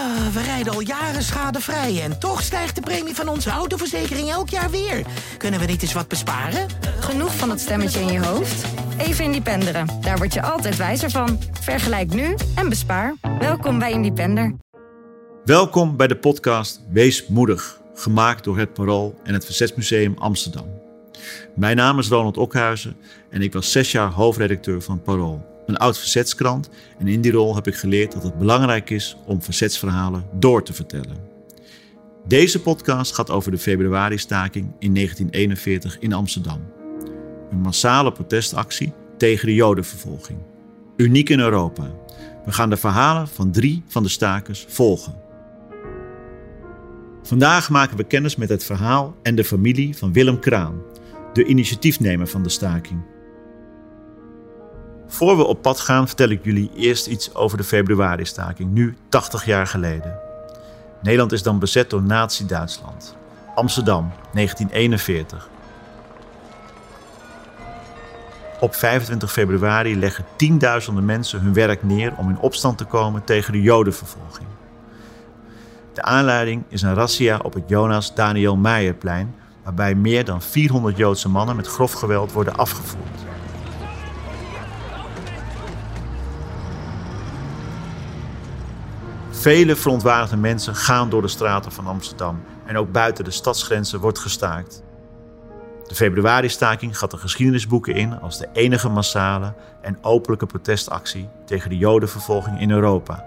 Ah, we rijden al jaren schadevrij en toch stijgt de premie van onze autoverzekering elk jaar weer. Kunnen we niet eens wat besparen? Genoeg van dat stemmetje in je hoofd? Even Independeren. Daar word je altijd wijzer van. Vergelijk nu en bespaar. Welkom bij Independer. Welkom bij de podcast Wees Moedig, gemaakt door het Parool en het Verzetsmuseum Amsterdam. Mijn naam is Ronald Okhuizen en ik was zes jaar hoofdredacteur van Parool een oud verzetskrant. En in die rol heb ik geleerd dat het belangrijk is om verzetsverhalen door te vertellen. Deze podcast gaat over de februari-staking in 1941 in Amsterdam. Een massale protestactie tegen de Jodenvervolging. Uniek in Europa. We gaan de verhalen van drie van de stakers volgen. Vandaag maken we kennis met het verhaal en de familie van Willem Kraan, de initiatiefnemer van de staking. Voor we op pad gaan, vertel ik jullie eerst iets over de februari-staking, nu 80 jaar geleden. Nederland is dan bezet door Nazi-Duitsland. Amsterdam, 1941. Op 25 februari leggen tienduizenden mensen hun werk neer om in opstand te komen tegen de Jodenvervolging. De aanleiding is een razzia op het Jonas Daniel Meijerplein, waarbij meer dan 400 Joodse mannen met grof geweld worden afgevoerd. Vele verontwaardigde mensen gaan door de straten van Amsterdam en ook buiten de stadsgrenzen wordt gestaakt. De februari-staking gaat de geschiedenisboeken in als de enige massale en openlijke protestactie tegen de Jodenvervolging in Europa.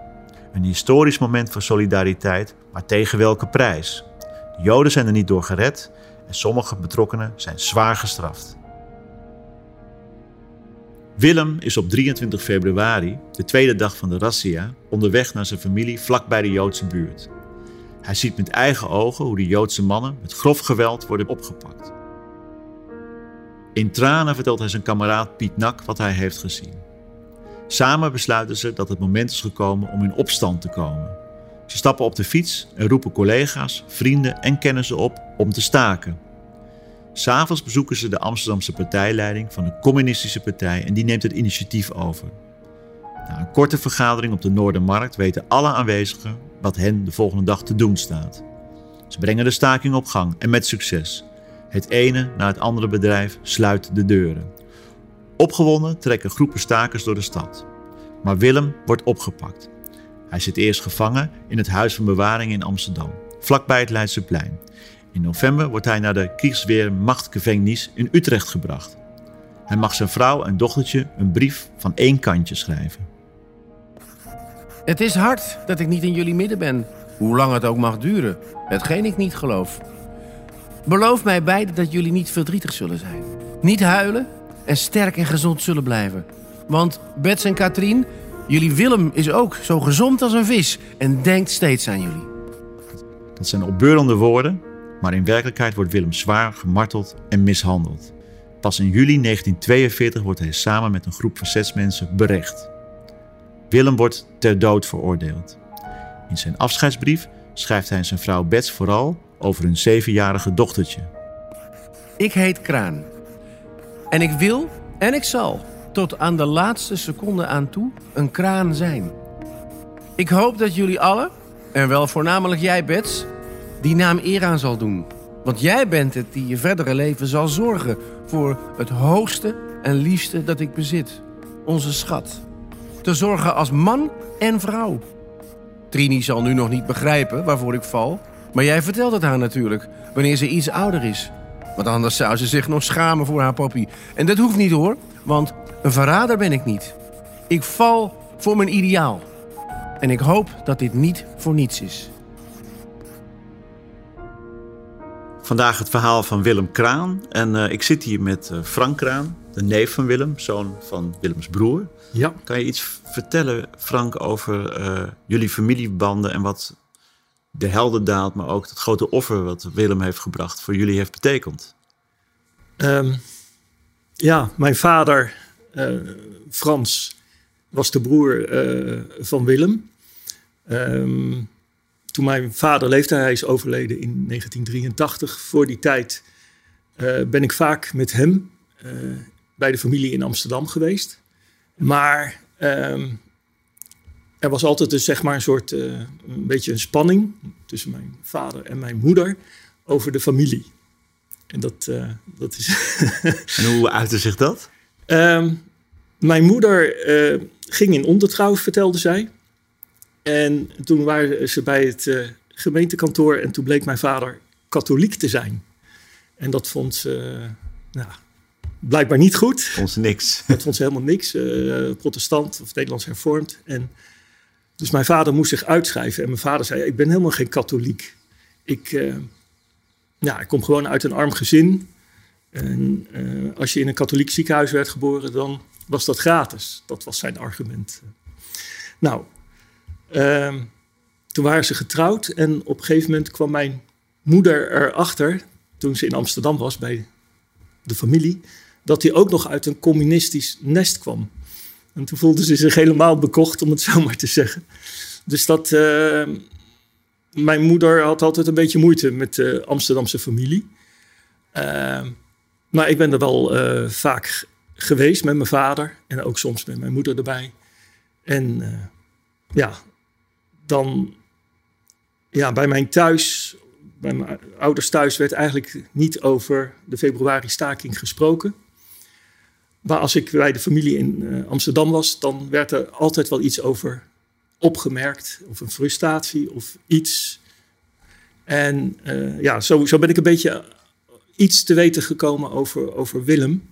Een historisch moment voor solidariteit, maar tegen welke prijs? De Joden zijn er niet door gered en sommige betrokkenen zijn zwaar gestraft. Willem is op 23 februari, de tweede dag van de razzia, onderweg naar zijn familie vlak bij de Joodse buurt. Hij ziet met eigen ogen hoe de Joodse mannen met grof geweld worden opgepakt. In tranen vertelt hij zijn kameraad Piet Nak wat hij heeft gezien. Samen besluiten ze dat het moment is gekomen om in opstand te komen. Ze stappen op de fiets en roepen collega's, vrienden en kennissen op om te staken. S'avonds bezoeken ze de Amsterdamse partijleiding van de Communistische Partij en die neemt het initiatief over. Na een korte vergadering op de Noordermarkt weten alle aanwezigen wat hen de volgende dag te doen staat. Ze brengen de staking op gang en met succes. Het ene na het andere bedrijf sluit de deuren. Opgewonden trekken groepen stakers door de stad. Maar Willem wordt opgepakt. Hij zit eerst gevangen in het Huis van Bewaring in Amsterdam, vlakbij het Leidseplein. In november wordt hij naar de Kriegsweermachtgevangenis in Utrecht gebracht. Hij mag zijn vrouw en dochtertje een brief van één kantje schrijven. Het is hard dat ik niet in jullie midden ben, hoe lang het ook mag duren, hetgeen ik niet geloof. Beloof mij beiden dat jullie niet verdrietig zullen zijn, niet huilen en sterk en gezond zullen blijven. Want Bets en Katrien, jullie Willem is ook zo gezond als een vis en denkt steeds aan jullie. Dat zijn opbeurende woorden maar in werkelijkheid wordt Willem zwaar gemarteld en mishandeld. Pas in juli 1942 wordt hij samen met een groep verzetsmensen berecht. Willem wordt ter dood veroordeeld. In zijn afscheidsbrief schrijft hij zijn vrouw Bets vooral over hun zevenjarige dochtertje. Ik heet Kraan. En ik wil en ik zal tot aan de laatste seconde aan toe een kraan zijn. Ik hoop dat jullie allen, en wel voornamelijk jij Bets, die naam eer aan zal doen. Want jij bent het die je verdere leven zal zorgen voor het hoogste en liefste dat ik bezit. Onze schat. Te zorgen als man en vrouw. Trini zal nu nog niet begrijpen waarvoor ik val. Maar jij vertelt het haar natuurlijk, wanneer ze iets ouder is. Want anders zou ze zich nog schamen voor haar papi. En dat hoeft niet hoor, want een verrader ben ik niet. Ik val voor mijn ideaal. En ik hoop dat dit niet voor niets is. Vandaag het verhaal van Willem Kraan. En uh, ik zit hier met uh, Frank Kraan, de neef van Willem, zoon van Willems broer. Ja. Kan je iets vertellen, Frank, over uh, jullie familiebanden en wat de heldendaad, maar ook het grote offer wat Willem heeft gebracht voor jullie heeft betekend? Um, ja, mijn vader, Frans, was de broer van Willem. Um, toen mijn vader leefde, hij is overleden in 1983. Voor die tijd uh, ben ik vaak met hem uh, bij de familie in Amsterdam geweest. Maar um, er was altijd dus zeg maar een soort, uh, een beetje een spanning tussen mijn vader en mijn moeder over de familie. En dat, dat is... en hoe uitte zich dat? Um, mijn moeder ging in ondertrouw, vertelde zij. En toen waren ze bij het gemeentekantoor en toen bleek mijn vader katholiek te zijn. En dat vond ze nou, blijkbaar niet goed. Vond ze niks. Dat vond ze helemaal niks. protestant of Nederlands hervormd. En dus mijn vader moest zich uitschrijven. En mijn vader zei: Ik ben helemaal geen katholiek. Ik, ja, ik kom gewoon uit een arm gezin. En als je in een katholiek ziekenhuis werd geboren, dan was dat gratis. Dat was zijn argument. Nou, uh, toen waren ze getrouwd. En op een gegeven moment kwam mijn moeder erachter, toen ze in Amsterdam was bij de familie, dat hij ook nog uit een communistisch nest kwam. En toen voelde ze zich helemaal bekocht, om het zo maar te zeggen. Dus dat. Uh, mijn moeder had altijd een beetje moeite met de Amsterdamse familie. Uh, maar ik ben er wel uh, vaak geweest met mijn vader en ook soms met mijn moeder erbij. En ja, dan. Ja, bij mijn thuis, bij mijn ouders thuis, werd eigenlijk niet over de februari-staking gesproken. Maar als ik bij de familie in uh, Amsterdam was, dan werd er altijd wel iets over opgemerkt. Of een frustratie of iets. En uh, ja, zo, zo ben ik een beetje iets te weten gekomen over, over Willem.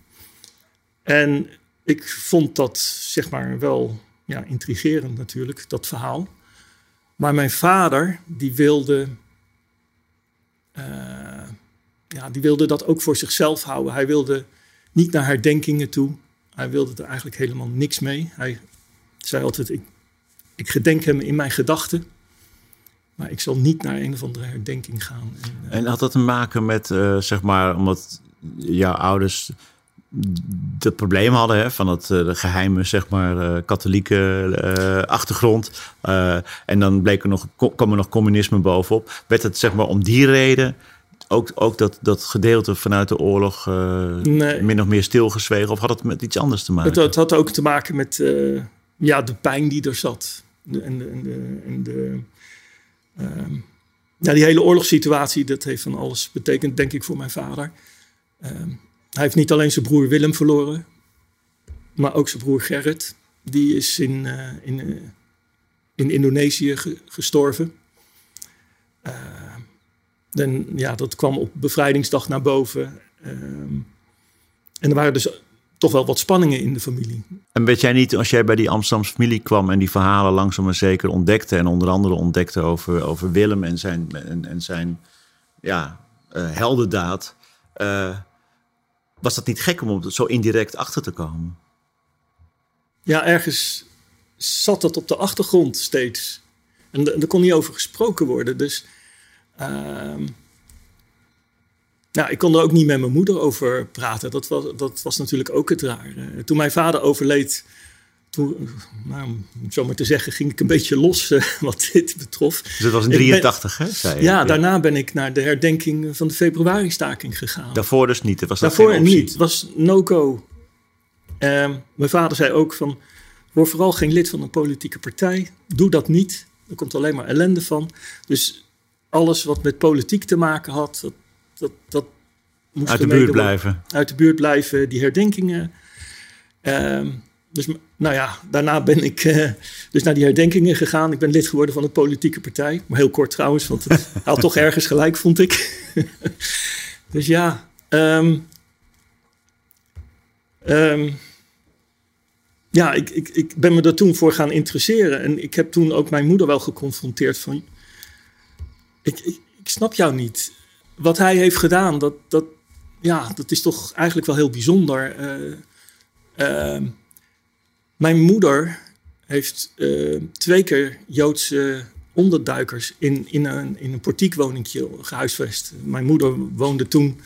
En ik vond dat zeg maar wel ja, intrigerend natuurlijk, dat verhaal. Maar mijn vader, die wilde, uh, ja, die wilde dat ook voor zichzelf houden. Hij wilde niet naar herdenkingen toe. Hij wilde er eigenlijk helemaal niks mee. Hij zei altijd: Ik, ik gedenk hem in mijn gedachten. Maar ik zal niet naar een of andere herdenking gaan. En, uh, en had dat te maken met, uh, zeg maar, omdat jouw ouders dat probleem hadden hè, van het uh, de geheime, zeg maar, katholieke achtergrond. en dan bleek er nog, kwam er nog communisme bovenop. Werd het, zeg maar, om die reden ook, ook dat, dat gedeelte vanuit de oorlog nee. min of meer stilgezwegen? Of had het met iets anders te maken? Het, het had ook te maken met ja, de pijn die er zat. De, en de, en de, en de uh, ja, die hele oorlogssituatie, dat heeft van alles betekend, denk ik, voor mijn vader. Ehm, hij heeft niet alleen zijn broer Willem verloren, maar ook zijn broer Gerrit. Die is in, uh, in, in Indonesië ge gestorven. Ehm, en ja, dat kwam op bevrijdingsdag naar boven. Um, en er waren dus toch wel wat spanningen in de familie. En weet jij niet, als jij bij die Amsterdamse familie kwam en die verhalen langzaam maar zeker ontdekte, en onder andere ontdekte over, over Willem en zijn, en, en zijn ja, uh, heldendaad, uh, was dat niet gek om er zo indirect achter te komen? Ja, ergens zat dat op de achtergrond steeds. En er kon niet over gesproken worden. Dus Uh, nou, ik kon er ook niet met mijn moeder over praten. Dat was, dat was natuurlijk ook het rare. Toen mijn vader overleed, toen, nou, om zo maar te zeggen, ging ik een beetje los uh, wat dit betrof. Dus dat was in 83, hè? Zei je. Ja, daarna ben ik naar de herdenking van de februari-staking gegaan. Daarvoor dus niet? Was dat Daarvoor niet. Het was no-go. Uh, mijn vader zei ook van, word vooral geen lid van een politieke partij. Doe dat niet. Er komt alleen maar ellende van. Dus alles wat met politiek te maken had, dat, dat, dat moest uit de buurt blijven. Uit de buurt blijven, die herdenkingen. Uh, dus nou ja, daarna ben ik uh, dus naar die herdenkingen gegaan. Ik ben lid geworden van een politieke partij. Maar heel kort trouwens, want het had toch ergens gelijk, vond ik. dus ja. Um, um, ja, ik, ik, ik ben me er toen voor gaan interesseren. En ik heb toen ook mijn moeder wel geconfronteerd van ik, ik, ik, snap jou niet. Wat hij heeft gedaan, dat, dat, ja, dat is toch eigenlijk wel heel bijzonder. Uh, uh, mijn moeder heeft uh, twee keer Joodse onderduikers in, in een, in een portiekwoningje gehuisvest. Mijn moeder woonde toen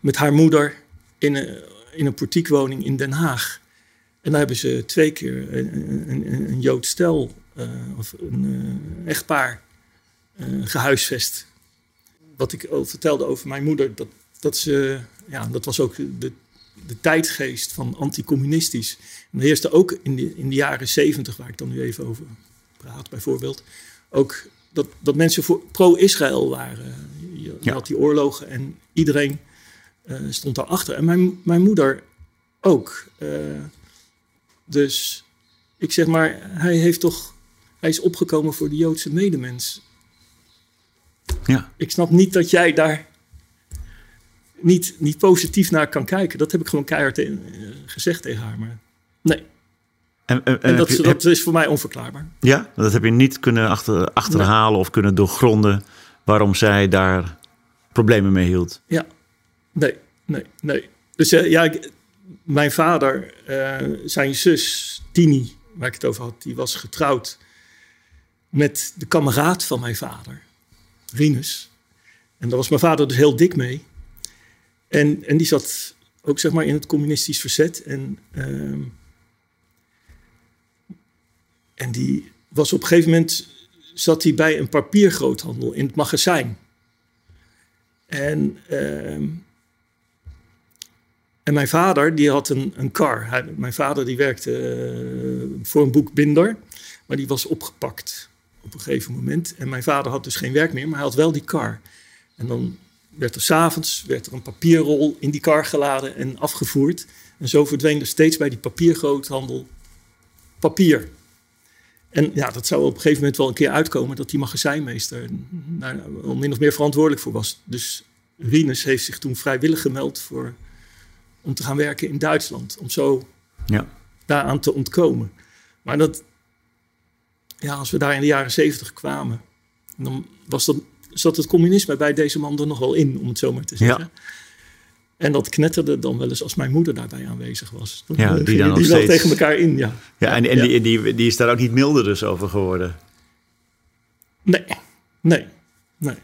met haar moeder in een, in een portiekwoning in Den Haag. En daar hebben ze twee keer een, een, een Joods stel, of een echtpaar, uh, gehuisvest. Wat ik vertelde over mijn moeder, dat, dat, ze, ja, dat was ook de, de tijdgeest van anticommunistisch. En dat heerste ook in de, in de jaren zeventig, waar ik dan nu even over gepraat, bijvoorbeeld. Ook dat, dat mensen voor pro-Israël waren. Je, je Ja. had die oorlogen en iedereen eh, stond daarachter. En mijn, mijn moeder ook. Eh, dus ik zeg maar, hij heeft toch, hij is opgekomen voor de Joodse medemens. Ja. Ik snap niet dat jij daar niet, niet positief naar kan kijken. Dat heb ik gewoon keihard eh, gezegd tegen haar. Maar nee, En, en, en heb dat, je- dat is voor mij onverklaarbaar. Ja, dat heb je niet kunnen achter, achterhalen of kunnen doorgronden waarom zij daar problemen mee hield. Ja, nee, nee, nee. Dus eh, ja, ik- mijn vader, eh, zijn zus Tini, waar ik het over had, die was getrouwd met de kameraad van mijn vader, Rinus. En daar was mijn vader dus heel dik mee. En, en die zat ook zeg maar in het communistisch verzet. En, ehm, en die was op een gegeven moment, zat hij bij een papiergroothandel in het magazijn. En, ehm, en mijn vader, die had een, een kar. Hij- mijn vader die werkte eh, voor een boekbinder, maar die was opgepakt op een gegeven moment. En mijn vader had dus geen werk meer, maar hij had wel die kar. En dan werd er s'avonds werd er een papierrol in die kar geladen en afgevoerd. En zo verdween er steeds bij die papiergroothandel papier. En ja, dat zou op een gegeven moment wel een keer uitkomen dat die magazijnmeester daar wel min of meer verantwoordelijk voor was. Dus Rinus heeft zich toen vrijwillig gemeld voor, om te gaan werken in Duitsland. Om zo Ja. daaraan te ontkomen. Maar dat, ja, als we daar in de jaren zeventig kwamen, dan was dat, zat het communisme bij deze man er nog wel in, om het zo maar te zeggen. En dat knetterde dan wel eens als mijn moeder daarbij aanwezig was. Dan, Ja, eh, die dan wel tegen elkaar in, ja. Ja, en, en Ja. Die, die, die is daar ook niet milder dus over geworden. Nee, nee, nee.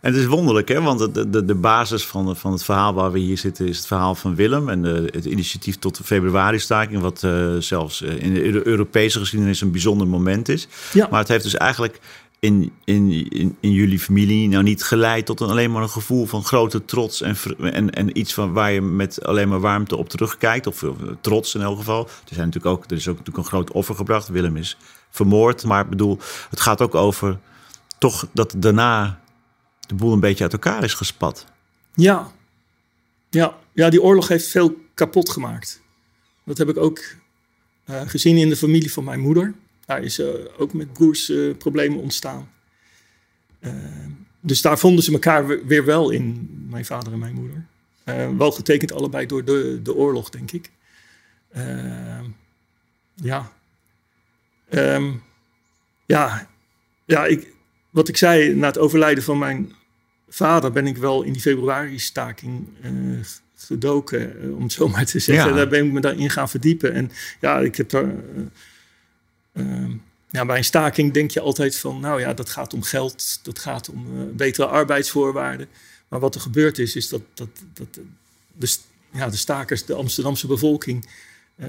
En het is wonderlijk, hè? want de, de, de basis van, van het verhaal waar we hier zitten is het verhaal van Willem en de, het initiatief tot de februari-staking, wat eh, zelfs eh, in de Euro- Europese geschiedenis een bijzonder moment is. Ja. Maar het heeft dus eigenlijk in, in, in, in jullie familie nou niet geleid tot een, alleen maar een gevoel van grote trots en, en, en iets van waar je met alleen maar warmte op terugkijkt, of trots in elk geval. Er, zijn natuurlijk ook, er is ook natuurlijk een groot offer gebracht. Willem is vermoord, maar ik bedoel, het gaat ook over toch dat daarna de boel een beetje uit elkaar is gespat. Ja. Ja, ja, die oorlog heeft veel kapot gemaakt. Dat heb ik ook eh, gezien in de familie van mijn moeder. Daar is eh, ook met broers eh, problemen ontstaan. Eh, dus daar vonden ze elkaar we- weer wel in, mijn vader en mijn moeder. Eh, wel getekend allebei door de, de oorlog, denk ik. Ja. Ehm, ja, ja ik, wat ik zei, na het overlijden van mijn vader ben ik wel in die februari-staking gedoken, om het zo maar te zeggen. Ja. Daar ben ik me daarin gaan verdiepen. En ja, ik heb daar. Ja, bij een staking denk je altijd van, nou ja, dat gaat om geld, dat gaat om eh, betere arbeidsvoorwaarden. Maar wat er gebeurd is, is dat, dat, dat de, ja, de stakers, de Amsterdamse bevolking, eh,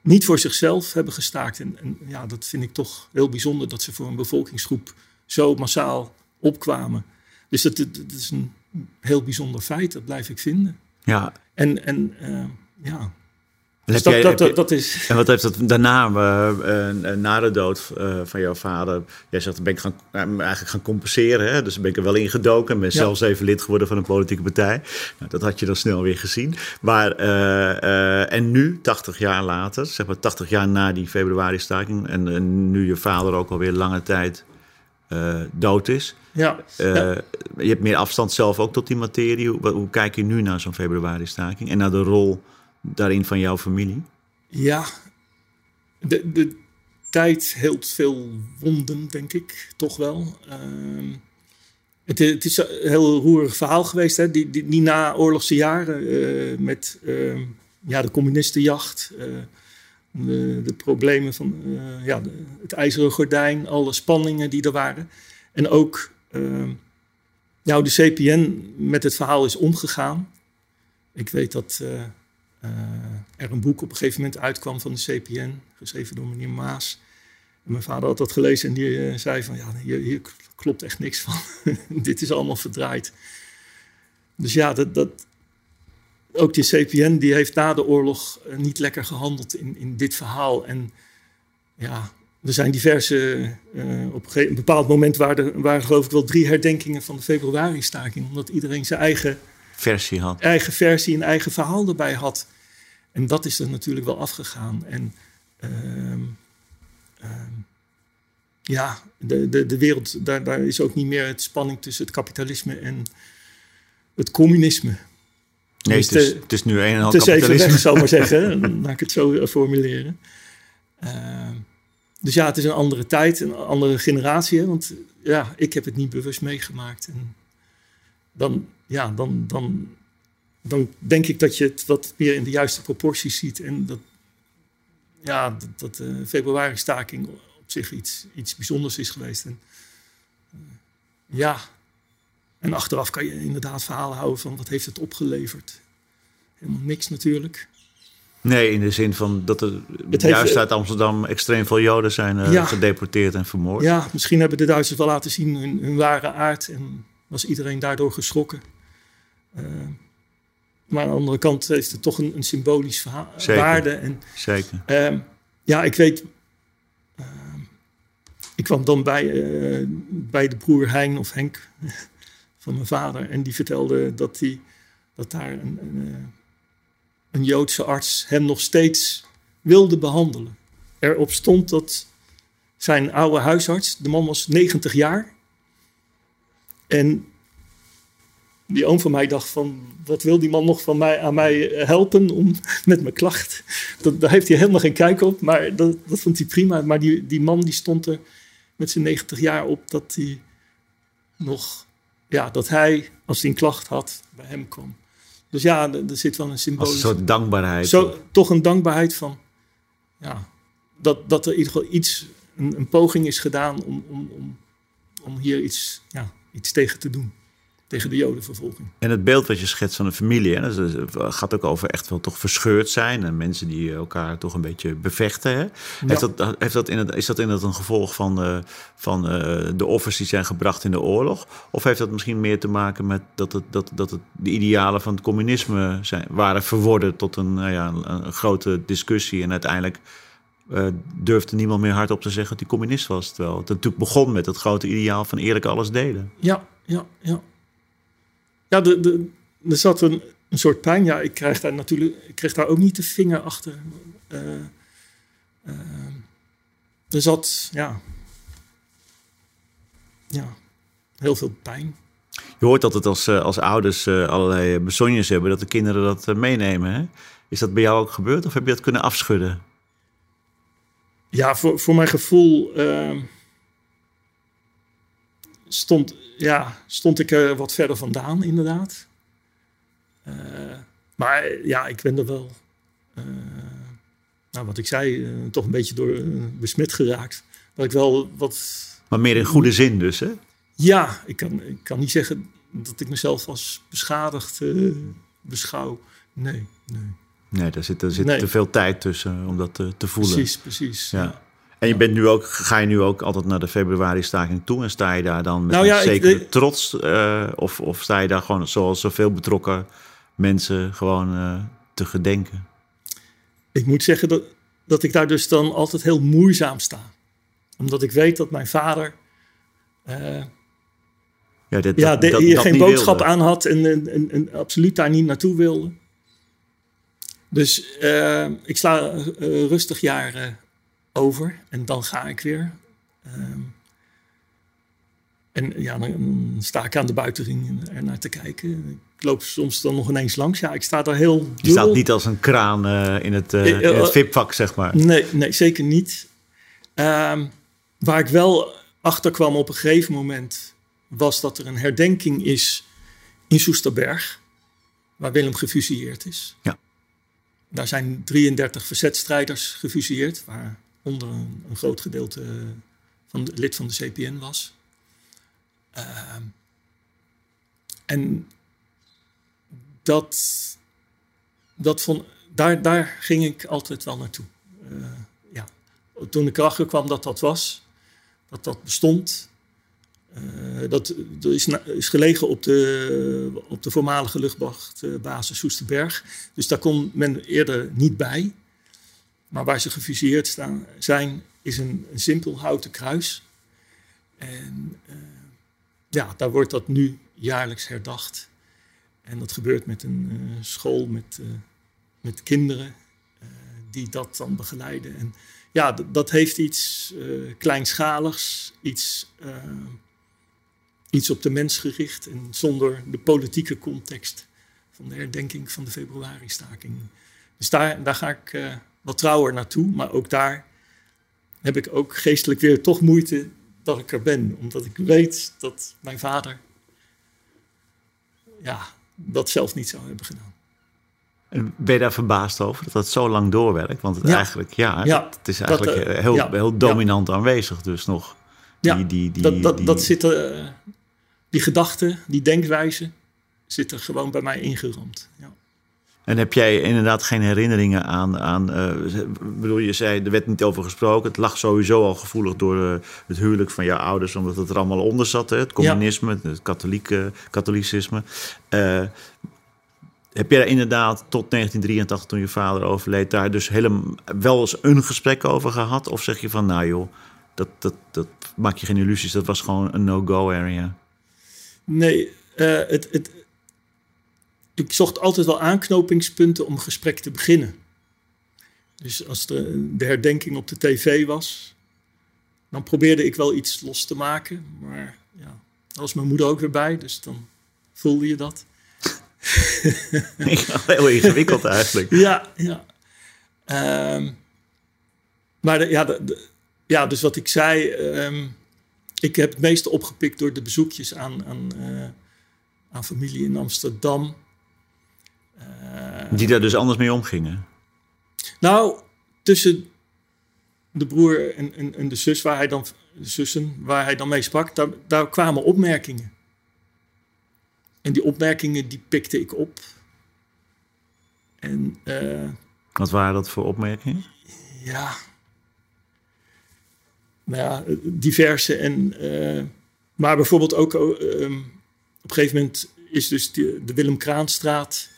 niet voor zichzelf hebben gestaakt. En, en ja, dat vind ik toch heel bijzonder dat ze voor een bevolkingsgroep zo massaal opkwamen. Dus dat, dat, dat is een heel bijzonder feit, dat blijf ik vinden. Ja. En, en eh, ja, dus jij- dat, dat, je- dat, is... en wat heeft dat daarna, eh, eh, na de dood eh, van jouw vader? Jij zegt, ben ik gaan, eh, eigenlijk gaan compenseren. Hè? Dus ben ik er wel in gedoken. En ben Ja. zelfs even lid geworden van een politieke partij. Nou, dat had je dan snel weer gezien. Maar, eh, eh, en nu, 80 jaar later, zeg maar 80 jaar na die februari-staking... en, en nu je vader ook alweer lange tijd eh, dood is... Ja, Eh, ja. Je hebt meer afstand zelf ook tot die materie. Hoe, hoe kijk je nu naar zo'n februari-staking en naar de rol daarin van jouw familie? Ja, de, de tijd heelt veel wonden, denk ik, toch wel. Ehm, het, het is een heel roerig verhaal geweest, hè? Die, die, die naoorlogse jaren eh, met ehm, ja, de communistenjacht, eh, de, de problemen van eh, ja, het ijzeren gordijn, alle spanningen die er waren. En ook hoe de CPN met het verhaal is omgegaan. Ik weet dat er een boek op een gegeven moment uitkwam van de CPN, geschreven door meneer Maas. En mijn vader had dat gelezen en die eh, zei van, ja, hier, klopt echt niks van. Dit is allemaal verdraaid. Dus ja, dat, dat, ook die CPN die heeft na de oorlog eh, niet lekker gehandeld in, in dit verhaal. En ja, er zijn diverse, op een, bepaald moment waren er, waren geloof ik wel drie herdenkingen van de februari-staking. Omdat iedereen zijn eigen versie had. Eigen versie en eigen verhaal erbij had. En dat is er natuurlijk wel afgegaan. En uh, ja, de, de, de wereld, daar, daar is ook niet meer het spanning tussen het kapitalisme en het communisme. Nee, het is, het is nu een en al het is even weg, zal maar zeggen. Laat ik het zo eh, formuleren. Uh, dus ja, het is een andere tijd, een andere generatie. Hè? Want ja, ik heb het niet bewust meegemaakt. En dan, ja, dan, dan, dan denk ik dat je het wat meer in de juiste proporties ziet. En dat, ja, dat, dat de uh, februari-staking op zich iets, iets bijzonders is geweest. En, uh, ja, en achteraf kan je inderdaad verhalen houden van wat heeft het opgeleverd. Helemaal niks natuurlijk. Nee, in de zin van dat er het juist heeft, uit Amsterdam extreem veel Joden zijn uh, ja, gedeporteerd en vermoord. Ja, misschien hebben de Duitsers wel laten zien hun, hun ware aard en was iedereen daardoor geschrokken. Uh, maar aan de andere kant heeft het toch een, een symbolisch waarde. En, Zeker. Uh, ja, ik weet. ik kwam dan bij, eh, bij de broer Hein of Henk van mijn vader en die vertelde dat, die, dat daar een, een een Joodse arts hem nog steeds wilde behandelen. Erop stond dat zijn oude huisarts, de man was 90 jaar. En die oom van mij dacht van, wat wil die man nog van mij, aan mij helpen om, met mijn klacht? Dat, daar heeft hij helemaal geen kijk op, maar dat, dat vond hij prima. Maar die, die man die stond er met zijn 90 jaar op dat hij nog, ja, dat hij, als hij een klacht had, bij hem kwam. Dus ja, er, er zit wel een symbolische... Als een soort dankbaarheid. Zo, toch een dankbaarheid van... Ja, dat, dat er in ieder geval iets, een, een poging is gedaan om, om, om, om hier iets, ja, iets tegen te doen. Tegen de jodenvervolging. En het beeld wat je schetst van een familie, hè, dat gaat ook over echt wel toch verscheurd zijn. En mensen die elkaar toch een beetje bevechten. Hè? Ja. Heeft dat, heeft dat in het, is dat inderdaad een gevolg van, uh, van uh, de offers die zijn gebracht in de oorlog? Of heeft dat misschien meer te maken met dat, het, dat, dat het, de idealen van het communisme zijn, waren verworden tot een, nou ja, een, een grote discussie en uiteindelijk uh, durfde niemand meer hardop te zeggen dat hij communist was. Terwijl het natuurlijk begon met het grote ideaal van eerlijk alles delen. Ja, ja, ja. Ja, de, de, er zat een, een soort pijn. Ja, ik krijg daar natuurlijk ik kreeg daar ook niet de vinger achter. Uh, uh, er zat, ja, ja, heel veel pijn. Je hoort altijd als, als ouders allerlei bezonjes hebben dat de kinderen dat meenemen. Hè? Is dat bij jou ook gebeurd of heb je dat kunnen afschudden? Ja, voor, voor mijn gevoel stond, ja, stond ik er wat verder vandaan, inderdaad. Uh, maar ja, ik ben er wel, uh, nou, wat ik zei, uh, toch een beetje door besmet geraakt. Dat ik wel wat. Maar meer in goede zin, dus, hè? Ja, ik kan, ik kan niet zeggen dat ik mezelf als beschadigd beschouw. Nee, nee. Nee, daar zit, er zit nee. te veel tijd tussen om dat te, te voelen. Precies, precies. Ja. ja. En je bent nu ook, ga je nu ook altijd naar de februari-staking toe en sta je daar dan met nou ja, zekere ik, trots? Uh, of, of sta je daar gewoon zoals zoveel betrokken mensen gewoon uh, te gedenken? Ik moet zeggen dat, dat ik daar dus dan altijd heel moeizaam sta. Omdat ik weet dat mijn vader uh, ja, dit, ja, dat, dat, hier geen boodschap wilde. aan had en, en, en, en, absoluut daar niet naartoe wilde. Dus ik sla rustig jaren over en dan ga ik weer. Um, en ja, dan sta ik aan de buitenring er naar te kijken. Ik loop soms dan nog ineens langs. Ja, ik sta daar heel. Dubbel. Je staat niet als een kraan uh, in het, uh, in het VIP-vak, zeg maar. Nee, nee zeker niet. Um, waar ik wel achter kwam op een gegeven moment, was dat er een herdenking is in Soesterberg, waar Willem gefusilleerd is. Ja. Daar zijn 33 verzetstrijders gefusilleerd, waar onder een, groot gedeelte van de, lid van de CPN was. Uh, en dat, dat vond, daar, daar ging ik altijd wel naartoe. Uh, ja. Toen ik erachter kwam dat dat was, dat dat bestond. Uh, dat, dat is, is, gelegen op de, op de voormalige luchtmachtbasis Soesterberg. Dus daar kon men eerder niet bij. Maar waar ze gefusilleerd staan, zijn, is een, simpel houten kruis. En eh, ja, daar wordt dat nu jaarlijks herdacht. En dat gebeurt met een eh, school met, uh, met kinderen die dat dan begeleiden. En ja, dat heeft iets kleinschaligs, iets, iets op de mens gericht en zonder de politieke context van de herdenking van de februari-staking. Dus daar, daar ga ik wat trouwer naartoe, maar ook daar heb ik ook geestelijk weer toch moeite dat ik er ben. Omdat ik weet dat mijn vader ja, dat zelf niet zou hebben gedaan. En ben je daar verbaasd over dat dat zo lang doorwerkt? Want het, eigenlijk, ja, ja het, is eigenlijk dat, uh, heel, heel dominant aanwezig dus nog. Die, ja, die, die, dat, dat, dat zit uh, die gedachten, die denkwijze, zit er gewoon bij mij ingeramd. Ja. En heb jij inderdaad geen herinneringen aan, aan uh, bedoel, je zei, er werd niet over gesproken. Het lag sowieso al gevoelig door uh, het huwelijk van jouw ouders, omdat het er allemaal onder zat. Hè? Het communisme, het katholieke, katholicisme. Uh, heb jij inderdaad tot 1983, toen je vader overleed, daar dus helemaal wel eens een gesprek over gehad? Of zeg je van, nou joh, dat, dat, dat maak je geen illusies, dat was gewoon een no-go area? Nee, het, het, ik zocht altijd wel aanknopingspunten om een gesprek te beginnen. Dus als de, de herdenking op de tv was, dan probeerde ik wel iets los te maken. Maar ja, daar was mijn moeder ook weer bij, dus dan voelde je dat. Heel ingewikkeld eigenlijk. ja, ja. Um, maar de, ja, de, ja, dus wat ik zei, um, ik heb het meeste opgepikt door de bezoekjes aan, aan, uh, aan familie in Amsterdam. Die daar dus anders mee omgingen? Nou, tussen de broer en, en, en, de zus waar hij dan, de zussen waar hij dan mee sprak, daar, daar kwamen opmerkingen. En die opmerkingen die pikte ik op. En, uh, Wat waren dat voor opmerkingen? Ja, nou ja, diverse. En, uh, maar bijvoorbeeld ook uh, op een gegeven moment is dus de, de Willem Kraanstraat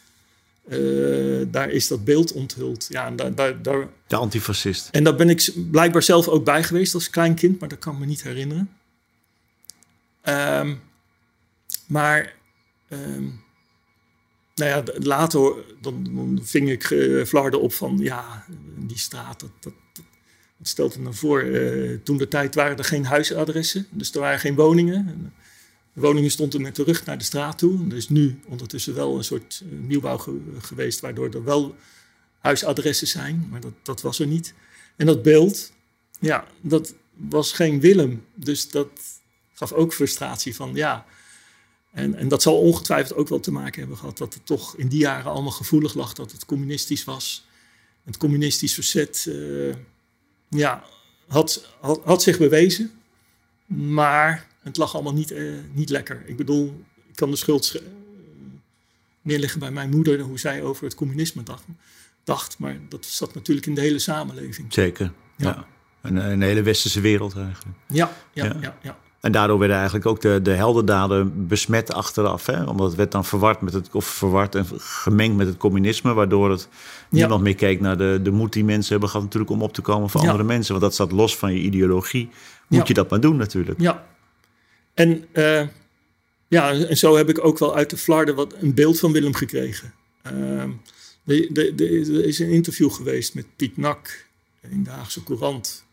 uh, daar is dat beeld onthuld. Ja, en daar, daar, daar, de antifascist. En daar ben ik blijkbaar zelf ook bij geweest als klein kind, maar dat kan ik me niet herinneren. Um, maar um, nou ja, later dan, dan ving ik uh, flarden op van ja, die straat, dat, dat, dat stelt er nou voor. Uh, toen de tijd waren er geen huisadressen, dus er waren geen woningen. De woningen stonden met de rug naar de straat toe. Er is nu ondertussen wel een soort eh, nieuwbouw geweest, waardoor er wel huisadressen zijn, maar dat, dat was er niet. En dat beeld, ja, dat was geen Willem. Dus dat gaf ook frustratie van, ja. En, en dat zal ongetwijfeld ook wel te maken hebben gehad dat het toch in die jaren allemaal gevoelig lag dat het communistisch was. Het communistisch verzet, uh, ja, had, had zich bewezen. Maar het lag allemaal niet, uh, niet lekker. Ik bedoel, ik kan de schuld uh, neerleggen bij mijn moeder, hoe zij over het communisme dacht, dacht. Maar dat zat natuurlijk in de hele samenleving. Zeker, ja. ja. Een, een, hele westerse wereld eigenlijk. Ja, ja, ja. ja, ja. En daardoor werden eigenlijk ook de, de heldendaden besmet achteraf. Hè? Omdat het werd dan verward, met het, of verward en gemengd met het communisme. Waardoor het niemand meer keek naar de, de moed die mensen hebben gehad natuurlijk om op te komen voor andere mensen. Want dat staat los van je ideologie. Moet je dat maar doen natuurlijk. Ja, en, uh, ja, en zo heb ik ook wel uit de flarden wat een beeld van Willem gekregen. Uh, er is een interview geweest met Piet Nak in de Haagse Courant.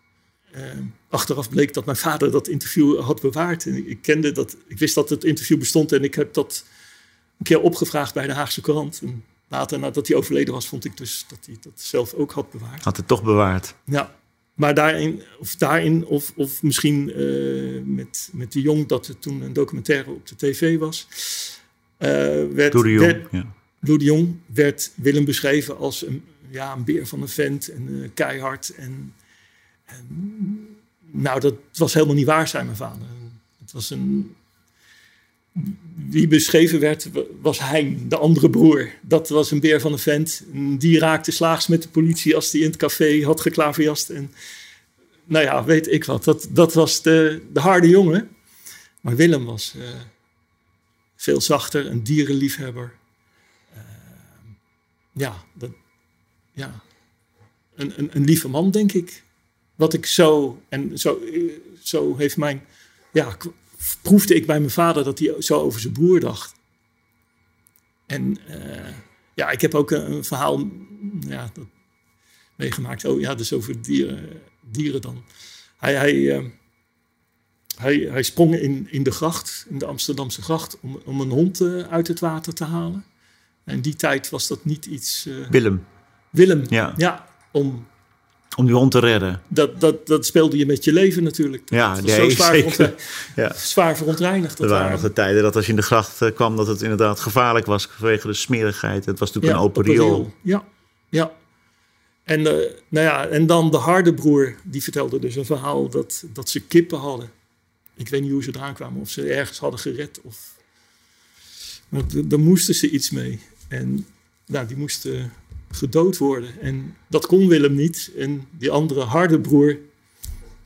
Uh, achteraf bleek dat mijn vader dat interview had bewaard. En ik, kende dat, ik wist dat het interview bestond en ik heb dat een keer opgevraagd bij de Haagse Courant. En later, nadat hij overleden was, vond ik dus dat hij dat zelf ook had bewaard. Had het toch bewaard? Ja. Maar daarin, of, daarin, of, of misschien uh, met, met de Jong, dat er toen een documentaire op de tv was. Uh, werd, Doe de Jong, werd, ja. Doe de Jong werd Willem beschreven als een, ja, een beer van een vent en uh, keihard. En, en, nou, dat was helemaal niet waar, zei mijn vader. Het was een. Wie beschreven werd, was Hein, de andere broer. Dat was een beer van een vent. Die raakte slaags met de politie als hij in het café had geklaverjast. En nou ja, weet ik wat. Dat, dat was de, de harde jongen. Maar Willem was uh, veel zachter, een dierenliefhebber. Uh, ja, dat, ja. Een, een, een lieve man, denk ik. wat ik zo, en zo, zo heeft mijn, ja, proefde ik bij mijn vader dat hij zo over zijn broer dacht. En eh, ja, ik heb ook een, een verhaal ja, dat, meegemaakt. Oh ja, dus over dieren, dieren dan. Hij, hij, eh, hij, hij sprong in, in de gracht, in de Amsterdamse gracht, om, om een hond uh, uit het water te halen. En in die tijd was dat niet iets. Willem. Willem, Ja. ja. Om, Om die hond te redden. dat, dat, dat speelde je met je leven natuurlijk. Ja, dat was nee, zo zwaar, Ja. zwaar verontreinigd. Dat Er waren nog de tijden dat als je in de gracht eh, kwam, dat het inderdaad gevaarlijk was vanwege de smerigheid. Het was natuurlijk Ja, een open riool. Ja, ja. En, eh, nou ja, en dan de harde broer, die vertelde dus een verhaal dat, dat ze kippen hadden. Ik weet niet hoe ze eraan kwamen, of ze ergens hadden gered. Of... Maar daar moesten ze iets mee. En nou, die moesten gedood worden. En dat kon Willem niet. En die andere harde broer,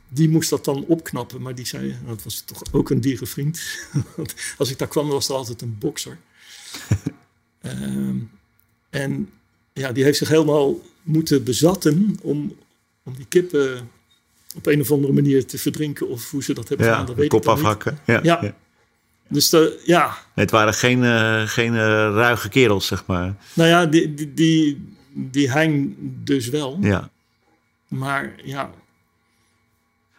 die moest dat dan opknappen. Maar die zei, dat was toch ook een dierenvriend. Want Als ik daar kwam, was er altijd een bokser. Ehm, en ja, die heeft zich helemaal moeten bezatten om, om die kippen op een of andere manier te verdrinken. Of hoe ze dat hebben Ja, gedaan, dat de weet kop ik afhakken. Ja. Ja. ja. Dus de, ja, Nee, Het waren geen, eh, geen eh, ruige kerels, zeg maar. nou ja, die, die, die, die Hein dus wel. Ja. Maar ja,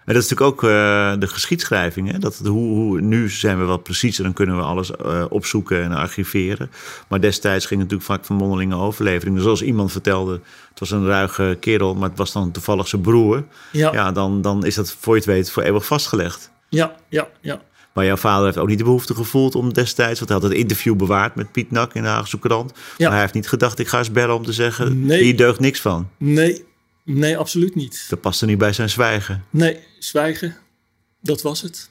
En dat is natuurlijk ook eh, de geschiedschrijving. Hè? Dat, hoe, hoe, nu zijn we wat preciezer, dan kunnen we alles eh, opzoeken en archiveren. Maar destijds ging het natuurlijk vaak van mondelinge overlevering. Dus als iemand vertelde, het was een ruige kerel, maar het was dan toevallig zijn broer. ja, ja, Ja, dan, dan is dat voor je het weet voor eeuwig vastgelegd. ja, ja. ja. Maar jouw vader heeft ook niet de behoefte gevoeld om destijds... want hij had het interview bewaard met Piet Nak in de Haagse Krant. Maar hij heeft niet gedacht, ik ga eens bellen om te zeggen... Nee. hier deugt niks van. Nee, nee, absoluut niet. Dat paste niet bij zijn zwijgen. Nee, zwijgen, dat was het.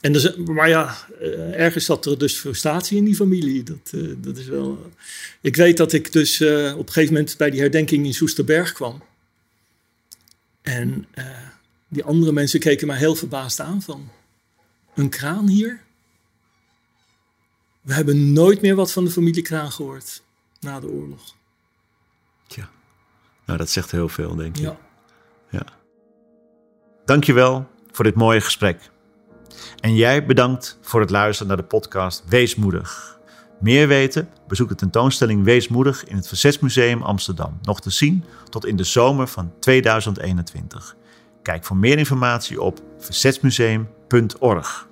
En dus, maar ja, eh, ergens zat er dus frustratie in die familie. Dat, eh, dat is wel. Ik weet dat ik dus eh, op een gegeven moment bij die herdenking in Soesterberg kwam. En die andere mensen keken mij heel verbaasd aan van een kraan hier. We hebben nooit meer wat van de familie Kraan gehoord na de oorlog. Tja, nou dat zegt heel veel, denk ik. Ja. Ja. Dankjewel voor dit mooie gesprek. En jij bedankt voor het luisteren naar de podcast Weesmoedig. Meer weten? Bezoek de tentoonstelling Weesmoedig in het Verzetsmuseum Amsterdam. Nog te zien tot in de zomer van 2021. Kijk voor meer informatie op verzetsmuseum.org.